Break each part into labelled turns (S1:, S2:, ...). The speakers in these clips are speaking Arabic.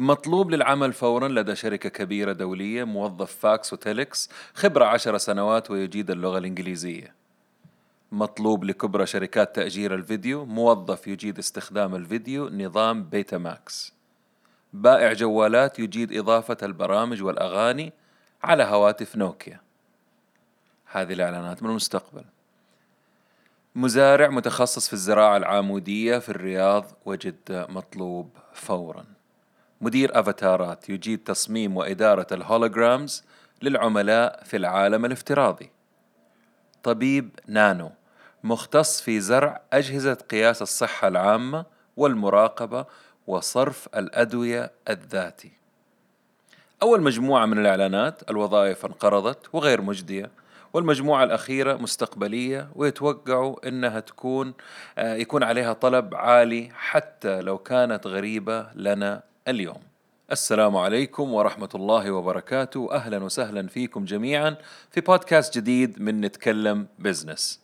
S1: مطلوب للعمل فورا لدى شركة كبيرة دولية موظف فاكس وتيلكس خبرة عشر سنوات ويجيد اللغة الإنجليزية. مطلوب لكبرى شركات تأجير الفيديو موظف يجيد استخدام الفيديو نظام بيتا ماكس بائع جوالات يجيد إضافة البرامج والأغاني على هواتف نوكيا. هذه الإعلانات من المستقبل. مزارع متخصص في الزراعة العامودية في الرياض وجدة مطلوب فورا. مدير أفاتارات يجيد تصميم وإدارة الهولوجرامز للعملاء في العالم الافتراضي طبيب نانو مختص في زرع أجهزة قياس الصحة العامة والمراقبة وصرف الأدوية الذاتي. أول مجموعة من الإعلانات الوظائف انقرضت وغير مجدية، والمجموعة الأخيرة مستقبلية ويتوقعوا أنها تكون آه، يكون عليها طلب عالي حتى لو كانت غريبة لنا اليوم. السلام عليكم ورحمة الله وبركاته، أهلا وسهلا فيكم جميعا في بودكاست جديد من نتكلم بزنس.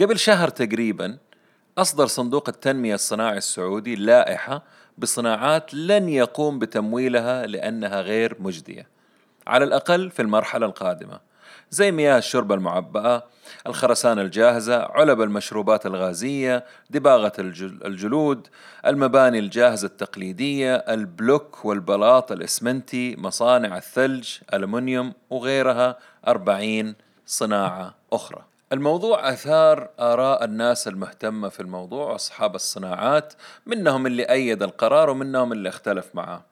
S1: قبل شهر تقريبا أصدر صندوق التنمية الصناعي السعودي لائحة بصناعات لن يقوم بتمويلها لأنها غير مجدية على الأقل في المرحلة القادمة زي مياه الشرب المعبأة الخرسانة الجاهزة علب المشروبات الغازية دباغة الجلود المباني الجاهزة التقليدية البلوك والبلاط الإسمنتي مصانع الثلج ألمنيوم وغيرها أربعين صناعة أخرى. الموضوع أثار آراء الناس المهتمة في الموضوع أصحاب الصناعات منهم اللي أيد القرار ومنهم اللي اختلف معاه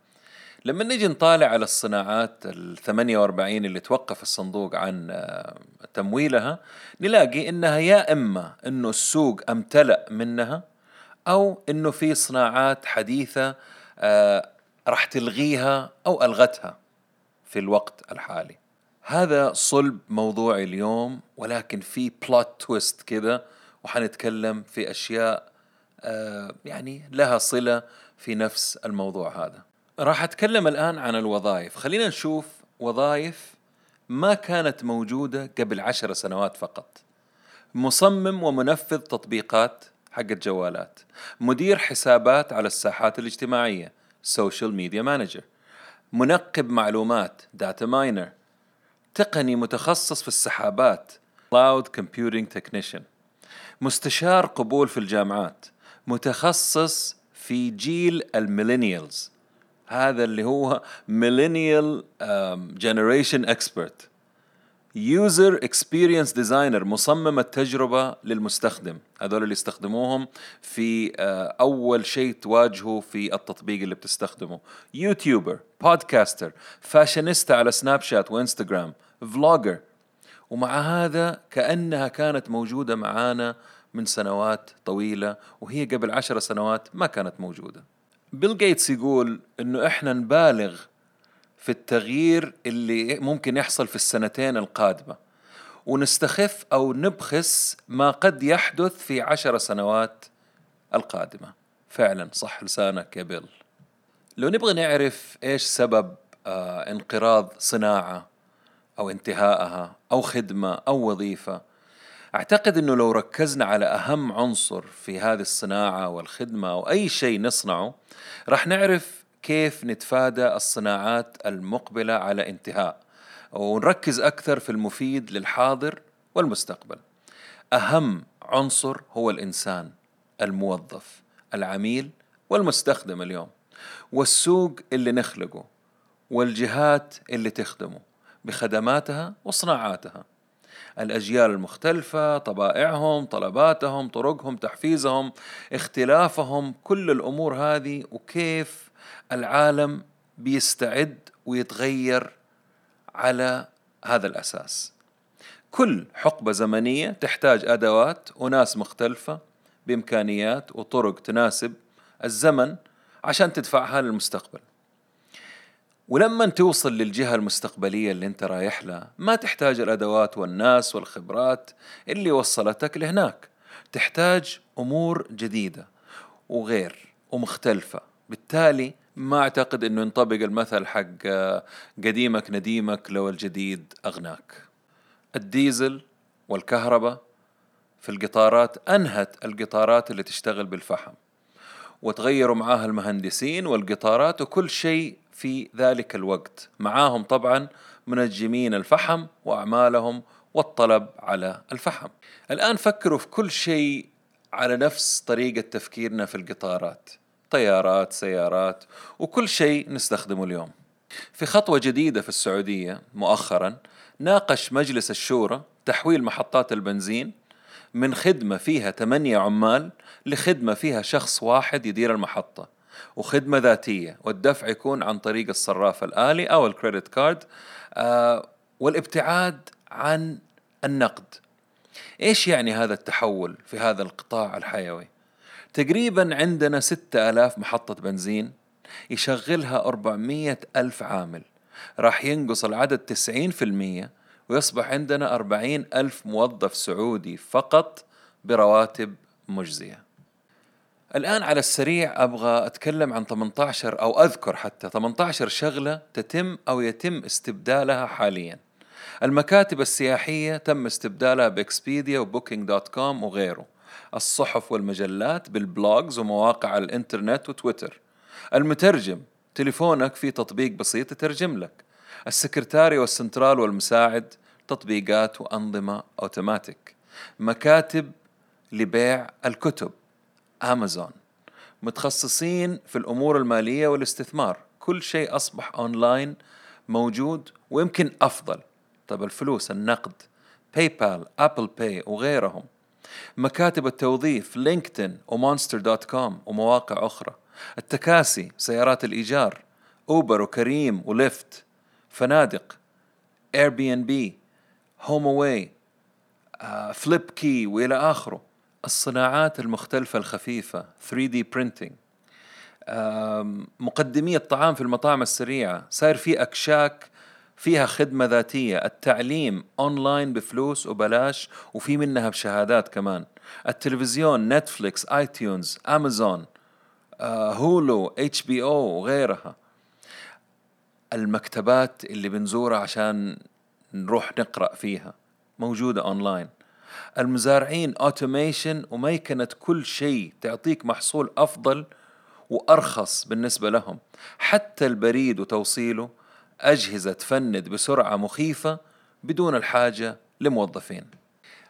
S1: لما نجي نطالع على الصناعات ال 48 اللي توقف الصندوق عن آه، تمويلها نلاقي إنها يا إما إنه السوق أمتلأ منها أو إنه في صناعات حديثة آه، راح تلغيها أو ألغتها في الوقت الحالي. هذا صلب موضوعي اليوم ولكن في بلوت تويست كذا وحنتكلم في أشياء آه يعني لها صلة في نفس الموضوع هذا. راح أتكلم الآن عن الوظائف، خلينا نشوف وظائف ما كانت موجودة قبل عشر سنوات فقط. مصمم ومنفذ تطبيقات حقت جوالات، مدير حسابات على الساحات الاجتماعية، social media manager، منقب معلومات، data miner، تقني متخصص في السحابات. Cloud Computing Technician. مستشار قبول في الجامعات. متخصص في جيل ال millennials. هذا اللي هو millennial generation expert user experience designer مصمم التجربة للمستخدم. هذول اللي يستخدموهم في uh, أول شيء تواجهه في التطبيق اللي بتستخدمه. YouTuber podcaster فاشينيستا على سناب شات وانستغرام vlogger ومع هذا كأنها كانت موجودة معانا من سنوات طويلة وهي قبل عشر سنوات ما كانت موجودة. بيل جيتس يقول إنه إحنا نبالغ في التغيير اللي ممكن يحصل في السنتين القادمة ونستخف أو نبخس ما قد يحدث في عشر سنوات القادمة. فعلا صح لسانك يا بيل لو نبغى نعرف إيش سبب آه انقراض صناعة أو انتهائها أو خدمة أو وظيفة أعتقد أنه لو ركزنا على أهم عنصر في هذه الصناعة والخدمة أو أي شيء نصنعه راح نعرف كيف نتفادى الصناعات المقبلة على انتهاء ونركز أكثر في المفيد للحاضر والمستقبل. أهم عنصر هو الإنسان الموظف العميل والمستخدم اليوم والسوق اللي نخلقه والجهات اللي تخدمه بخدماتها وصناعاتها. الأجيال المختلفة طبائعهم طلباتهم طرقهم تحفيزهم اختلافهم كل الأمور هذه وكيف العالم بيستعد ويتغير على هذا الأساس. كل حقبة زمنية تحتاج أدوات وناس مختلفة بإمكانيات وطرق تناسب الزمن عشان تدفعها للمستقبل. ولما توصل للجهة المستقبلية اللي انت رايح لها ما تحتاج الأدوات والناس والخبرات اللي وصلتك لهناك تحتاج أمور جديدة وغير ومختلفة بالتالي ما أعتقد إنه ينطبق المثل حق آه، قديمك نديمك لو الجديد أغناك. الديزل والكهرباء في القطارات أنهت القطارات اللي تشتغل بالفحم. وتغيروا معاها المهندسين والقطارات وكل شيء في ذلك الوقت. معاهم طبعا منجمين الفحم وأعمالهم والطلب على الفحم. الآن فكروا في كل شيء على نفس طريقة تفكيرنا في القطارات. طيارات سيارات وكل شيء نستخدمه اليوم. في خطوة جديدة في السعودية مؤخرا ناقش مجلس الشورى تحويل محطات البنزين من خدمة فيها ثمانية عمال لخدمة فيها شخص واحد يدير المحطة. وخدمة ذاتية والدفع يكون عن طريق الصراف الآلي أو الكريدت كارد آه والابتعاد عن النقد. إيش يعني هذا التحول في هذا القطاع الحيوي؟ تقريبا عندنا ستة ألاف محطة بنزين يشغلها أربعمية ألف عامل. راح ينقص العدد تسعين في المية ويصبح عندنا أربعين ألف موظف سعودي فقط برواتب مجزية. الآن على السريع أبغى أتكلم عن 18 أو أذكر حتى 18 شغلة تتم أو يتم استبدالها حاليا. المكاتب السياحية تم استبدالها بإكسبيديا و Booking.com وغيره. الصحف والمجلات بال blogs ومواقع الإنترنت وتويتر. المترجم تليفونك في تطبيق بسيط يترجم لك. السكرتاري والسنترال والمساعد تطبيقات وأنظمة أوتوماتيك. مكاتب لبيع الكتب. امازون متخصصين في الأمور المالية والاستثمار. كل شيء أصبح اونلاين موجود ويمكن أفضل. طب الفلوس النقد PayPal Apple Pay وغيرهم. مكاتب التوظيف لينكدين و Monster.com ومواقع أخرى. التكاسي سيارات الإيجار اوبر وكريم وليفت. فنادق اير بي ان بي هوم اواي فليب كي وإلى آخره. الصناعات المختلفة الخفيفة 3D printing مقدمي الطعام في المطاعم السريعة. صاير في أكشاك فيها خدمة ذاتية. التعليم أونلاين بفلوس وبلاش وفي منها بشهادات كمان. التلفزيون نتفليكس iTunes أمازون Hulu HBO وغيرها. المكتبات اللي بنزورها عشان نروح نقرأ فيها موجودة أونلاين المزارعين automation وميكنة كل شيء تعطيك محصول أفضل وأرخص بالنسبة لهم. حتى البريد وتوصيله أجهزة تنفذ بسرعة مخيفة بدون الحاجة لموظفين.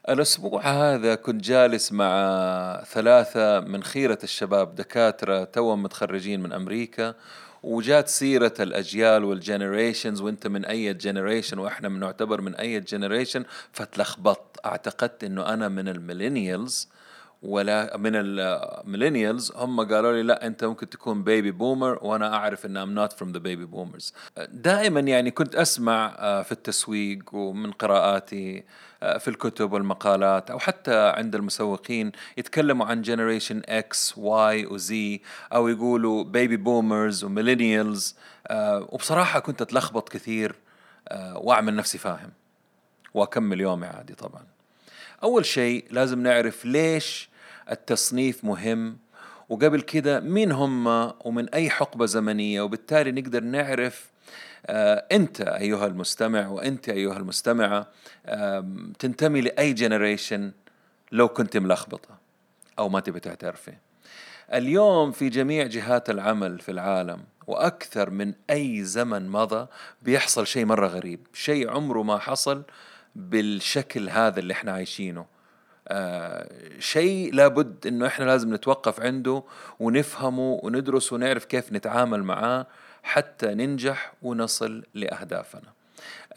S1: الأسبوع هذا كنت جالس مع ثلاثة من خيرة الشباب دكاترة توهم متخرجين من أمريكا وجات سيرة الأجيال وال generations وأنت من أي generation وإحنا نعتبر من أي generation فتلخبطت أعتقدت إنه أنا من ال millennials ولا من ال millennials هم قالوا لي لا أنت ممكن تكون baby boomer وأنا أعرف إن I'm not from the baby boomers دائما يعني كنت أسمع آه، في التسويق ومن قراءاتي آه، في الكتب والمقالات أو حتى عند المسوقين يتكلموا عن generation X Y و Z أو يقولوا baby boomers و millennials وبصراحة كنت أتلخبط كثير آه، وأعمل نفسي فاهم. وأكمل يومي عادي طبعا. أول شيء لازم نعرف ليش التصنيف مهم. وقبل كده مين هم ومن أي حقبة زمنية؟ وبالتالي نقدر نعرف آه أنت أيها المستمع وأنت أيها المستمعة تنتمي لأي جنريشن لو كنت ملخبطة أو ما تبي تعترفي. اليوم في جميع جهات العمل في العالم وأكثر من أي زمن مضى بيحصل شيء مرة غريب. شيء عمره ما حصل بالشكل هذا اللي إحنا عايشينه. شيء لابد إنه إحنا لازم نتوقف عنده ونفهمه وندرس ونعرف كيف نتعامل معاه حتى ننجح ونصل لأهدافنا.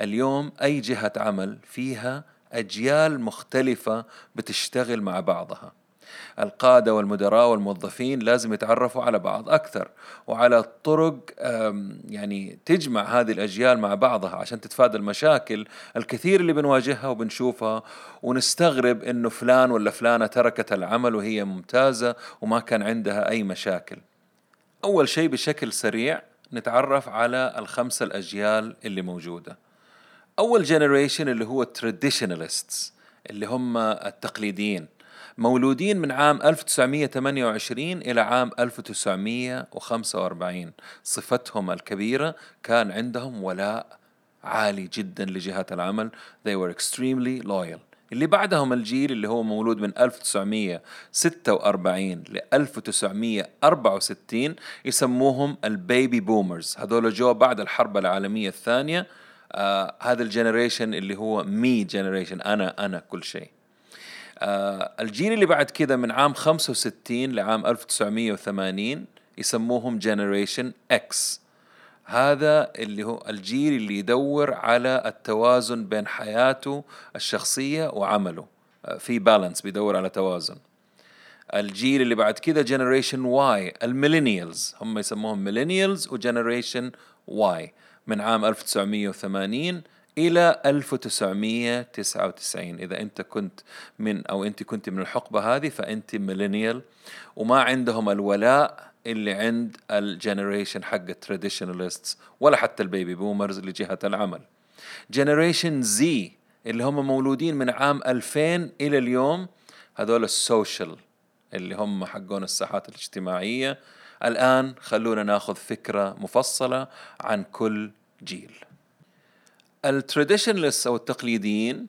S1: اليوم أي جهة عمل فيها أجيال مختلفة بتشتغل مع بعضها. القادة والمدراء والموظفين لازم يتعرفوا على بعض أكثر وعلى طرق يعني تجمع هذه الأجيال مع بعضها عشان تتفادى المشاكل الكثير اللي بنواجهها وبنشوفها ونستغرب إنه فلان ولا فلانة تركت العمل وهي ممتازة وما كان عندها أي مشاكل. أول شيء بشكل سريع نتعرف على الخمسة الأجيال اللي موجودة. أول generation اللي هو ال traditionalists اللي هم التقليديين. مولودين من عام 1928 إلى عام 1945 صفتهم الكبيرة كان عندهم ولاء عالي جدا لجهات العمل. They were extremely loyal. اللي بعدهم الجيل اللي هو مولود من 1946 ل 1964 يسموهم ال baby boomers هذول جو بعد الحرب العالمية الثانية. آه هذا ال generation اللي هو me generation أنا أنا كل شيء. الجيل اللي بعد كذا من عام 65 لعام 1980 يسموهم generation X هذا اللي هو الجيل اللي يدور على التوازن بين حياته الشخصية وعمله. آه، في balance بيدور على توازن. الجيل اللي بعد كده generation Y ال millennials. هم يسموهم millennials و generation Y من عام 1980 إلى 1999 إذا أنت كنت من أو أنت كنت من الحقبة هذه فأنت millennial وما عندهم الولاء اللي عند ال generation حق ال traditionalists ولا حتى ال baby boomers لجهة العمل. generation Z اللي هم مولودين من عام 2000 إلى اليوم هذول ال social اللي هم حقون الساحات الاجتماعية. الآن خلونا ناخذ فكرة مفصلة عن كل جيل. التراديشناليست أو التقليديين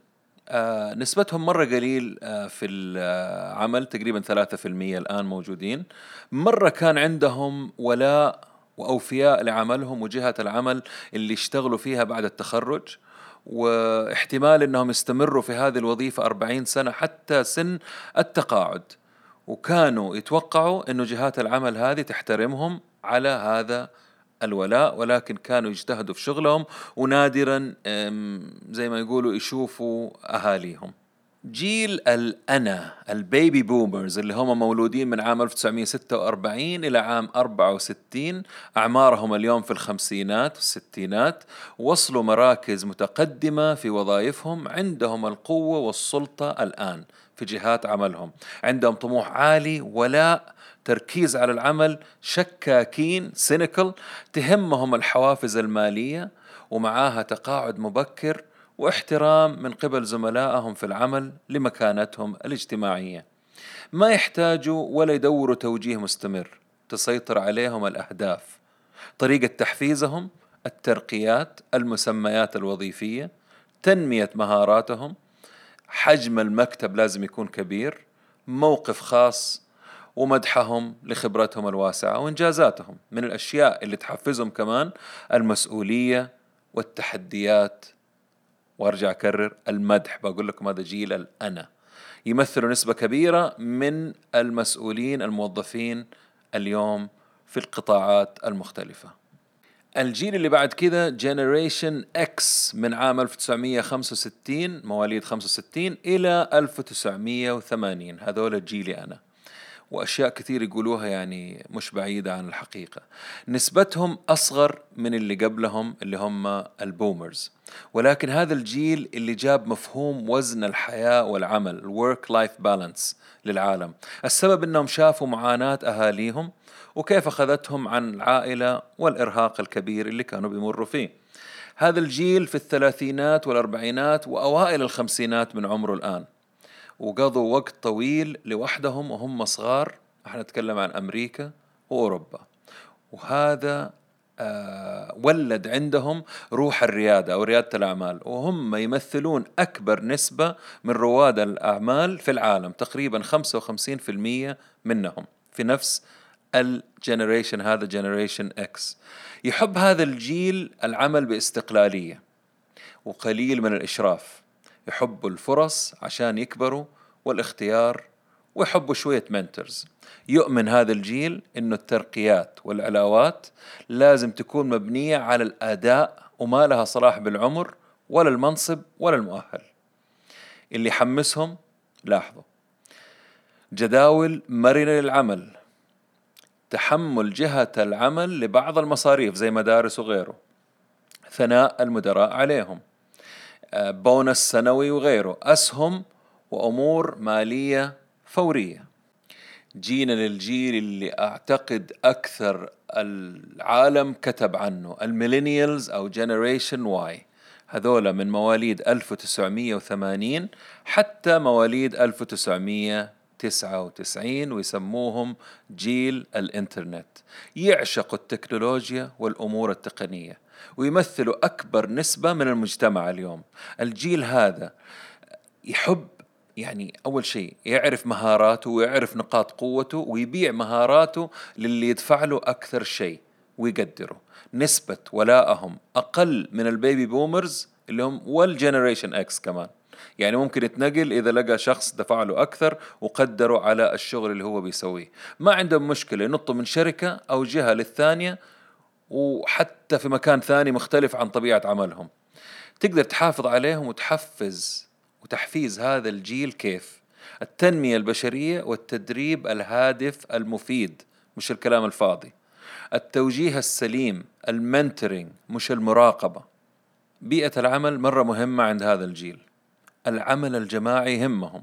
S1: آه نسبتهم مرة قليل آه في العمل تقريبا ثلاثة في المية الآن موجودين. مرة كان عندهم ولاء وأوفياء لعملهم وجهة العمل اللي اشتغلوا فيها بعد التخرج واحتمال أنهم يستمروا في هذه الوظيفة أربعين سنة حتى سن التقاعد. وكانوا يتوقعوا أنه جهات العمل هذه تحترمهم على هذا الولاء ولكن كانوا يجتهدوا في شغلهم ونادرا زي ما يقولوا يشوفوا أهاليهم. جيل الأنا البيبي بومرز اللي هم مولودين من عام 1946 إلى عام 64 أعمارهم اليوم في الخمسينات والستينات. وصلوا مراكز متقدمة في وظائفهم. عندهم القوة والسلطة الآن. في جهات عملهم. عندهم طموح عالي ولاء تركيز على العمل شكاكين سينيكل تهمهم الحوافز المالية ومعاها تقاعد مبكر واحترام من قبل زملائهم في العمل لمكانتهم الاجتماعية. ما يحتاجوا ولا يدوروا توجيه مستمر تسيطر عليهم الأهداف. طريقة تحفيزهم الترقيات المسميات الوظيفية تنمية مهاراتهم حجم المكتب لازم يكون كبير موقف خاص ومدحهم لخبرتهم الواسعة وإنجازاتهم من الأشياء اللي تحفزهم كمان المسؤولية والتحديات. وأرجع أكرر المدح بقول لكم هذا جيل الأنا. يمثلوا نسبة كبيرة من المسؤولين الموظفين اليوم في القطاعات المختلفة. الجيل اللي بعد كذا generation X من عام 1965 مواليد 65 إلى 1980 هذول جيلي أنا. وأشياء كثير يقولوها يعني مش بعيدة عن الحقيقة. نسبتهم أصغر من اللي قبلهم اللي هم ال boomers. ولكن هذا الجيل اللي جاب مفهوم وزن الحياة والعمل ال work life balance للعالم. السبب إنهم شافوا معاناة أهاليهم. وكيف أخذتهم عن العائلة والإرهاق الكبير اللي كانوا بيمروا فيه. هذا الجيل في الثلاثينات والأربعينات وأوائل الخمسينات من عمره الآن. وقضوا وقت طويل لوحدهم وهم صغار. إحنا نتكلم عن أمريكا وأوروبا. وهذا آه ولد عندهم روح الريادة أو ريادة الأعمال. وهم يمثلون أكبر نسبة من رواد الأعمال في العالم تقريبا 55% منهم في نفس ال generation هذا generation X يحب هذا الجيل العمل باستقلالية وقليل من الإشراف. يحبوا الفرص عشان يكبروا والاختيار ويحبوا شوية منترز يؤمن هذا الجيل إنه الترقيات والعلاوات لازم تكون مبنية على الأداء وما لها صلاح بالعمر ولا المنصب ولا المؤهل. اللي يحمسهم لاحظوا. جداول مرنة للعمل. تحمل جهة العمل لبعض المصاريف زي مدارس وغيره. ثناء المدراء عليهم. آه، بونس سنوي وغيره. أسهم وأمور مالية فورية. جينا للجيل اللي أعتقد أكثر العالم كتب عنه ال millennials أو generation Y. هذولا من مواليد 1980 حتى مواليد 1999 ويسموهم جيل الإنترنت. يعشقوا التكنولوجيا والأمور التقنية ويمثلوا أكبر نسبة من المجتمع اليوم. الجيل هذا يحب يعني أول شيء يعرف مهاراته ويعرف نقاط قوته ويبيع مهاراته للي يدفع له أكثر شيء ويقدره. نسبة ولائهم أقل من ال baby boomers اللي هم وال generation X كمان. يعني ممكن يتنقل إذا لقى شخص دفع له أكثر وقدره على الشغل اللي هو بيسويه. ما عندهم مشكلة ينطوا من شركة أو جهة للثانية وحتى في مكان ثاني مختلف عن طبيعة عملهم. تقدر تحافظ عليهم وتحفز وتحفيز هذا الجيل كيف؟ التنمية البشرية والتدريب الهادف المفيد مش الكلام الفاضي. التوجيه السليم المنتورينج مش المراقبة. بيئة العمل مرة مهمة عند هذا الجيل. العمل الجماعي يهمهم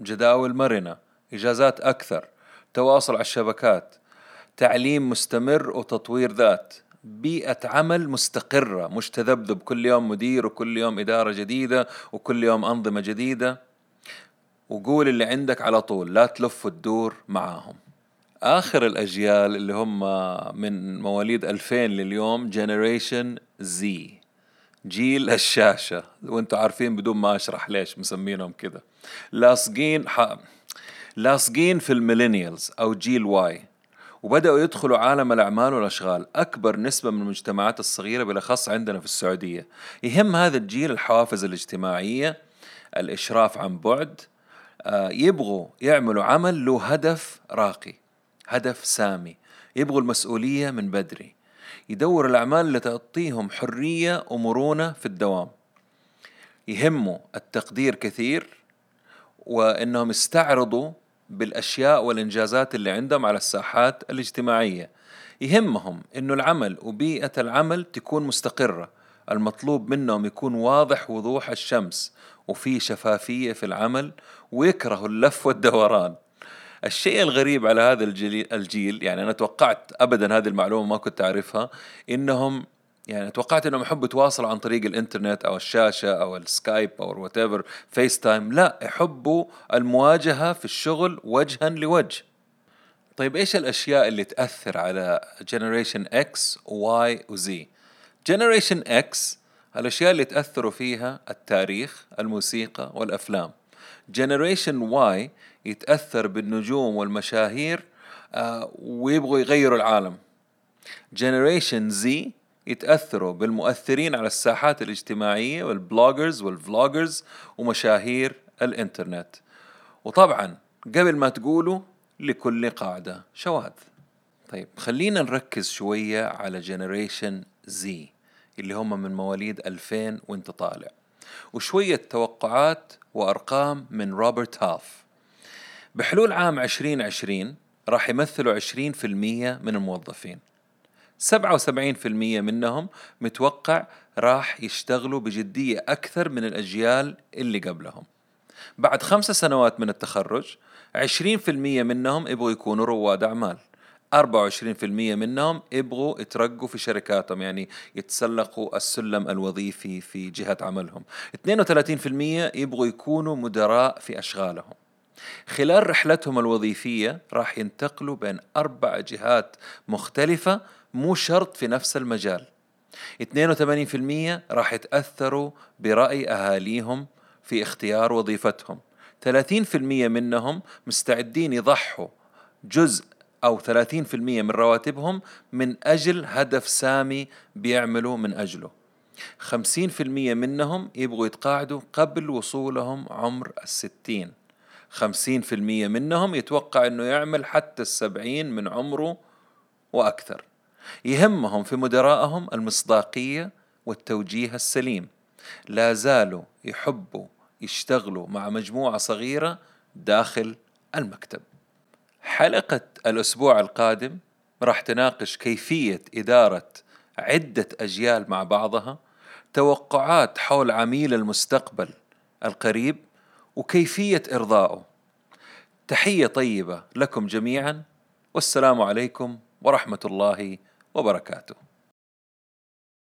S1: جداول مرنة إجازات أكثر تواصل على الشبكات تعليم مستمر وتطوير ذات. بيئة عمل مستقرة مش تذبذب. كل يوم مدير وكل يوم إدارة جديدة وكل يوم أنظمة جديدة. وقول اللي عندك على طول لا تلف وتدور معاهم. آخر الأجيال اللي هم من مواليد 2000 لليوم جنريشن زي جيل الشاشة وأنتم عارفين بدون ما أشرح ليش مسمينهم كذا لاصقين ح... لاصقين في ال millennials أو جيل Y وبدأوا يدخلوا عالم الأعمال والأشغال أكبر نسبة من المجتمعات الصغيرة بالأخص عندنا في السعودية. يهم هذا الجيل الحوافز الاجتماعية الإشراف عن بعد آه يبغوا يعملوا عمل له هدف راقي هدف سامي يبغوا المسؤولية من بدري. يدور الأعمال اللي تعطيهم حرية ومرونة في الدوام. يهموا التقدير كثير وأنهم يستعرضوا بالأشياء والإنجازات اللي عندهم على الساحات الاجتماعية. يهمهم أنه العمل وبيئة العمل تكون مستقرة. المطلوب منهم يكون واضح وضوح الشمس وفي شفافية في العمل ويكرهوا اللف والدوران. الشيء الغريب على هذا الجيل, يعني أنا توقعت ابدا هذه المعلومة ما كنت أعرفها إنهم يعني توقعت إنهم يحبوا يتواصلوا عن طريق الإنترنت أو الشاشة أو السكايب أو whatever فيس تايم لا يحبوا المواجهة في الشغل وجها لوجه. طيب إيش الأشياء اللي تأثر على generation X و Y و Z generation X الأشياء اللي تأثروا فيها التاريخ الموسيقى والأفلام. generation Y يتأثر بالنجوم والمشاهير آه ويبغوا يغيروا العالم. generation Z يتأثروا بالمؤثرين على الساحات الاجتماعية وال bloggers وال vloggers ومشاهير الإنترنت. وطبعا قبل ما تقولوا لكل قاعدة شواذ. طيب خلينا نركز شوية على generation Z اللي هم من مواليد 2000 وانت طالع. وشوية توقعات وأرقام من Robert Half. بحلول عام 2020 راح يمثلوا 20% من الموظفين. 77% منهم متوقع راح يشتغلوا بجدية أكثر من الأجيال اللي قبلهم. بعد خمس سنوات من التخرج 20% منهم يبغوا يكونوا رواد أعمال. 24% منهم يبغوا يترقوا في شركاتهم يعني يتسلقوا السلم الوظيفي في جهة عملهم. 32% يبغوا يكونوا مدراء في أشغالهم. خلال رحلتهم الوظيفية راح ينتقلوا بين أربع جهات مختلفة مو شرط في نفس المجال. 82% راح يتأثروا برأي أهاليهم في اختيار وظيفتهم. 30% منهم مستعدين يضحوا جزء أو 30% من رواتبهم من أجل هدف سامي بيعملوا من أجله. 50% منهم يبغوا يتقاعدوا قبل وصولهم عمر الستين. خمسين في المية منهم يتوقع أنه يعمل حتى السبعين من عمره وأكثر. يهمهم في مدرائهم المصداقية والتوجيه السليم. لا زالوا يحبوا يشتغلوا مع مجموعة صغيرة داخل المكتب. حلقة الأسبوع القادم راح تناقش كيفية إدارة عدة أجيال مع بعضها توقعات حول عميل المستقبل القريب وكيفية إرضائه. تحية طيبة لكم جميعا والسلام عليكم ورحمة الله وبركاته.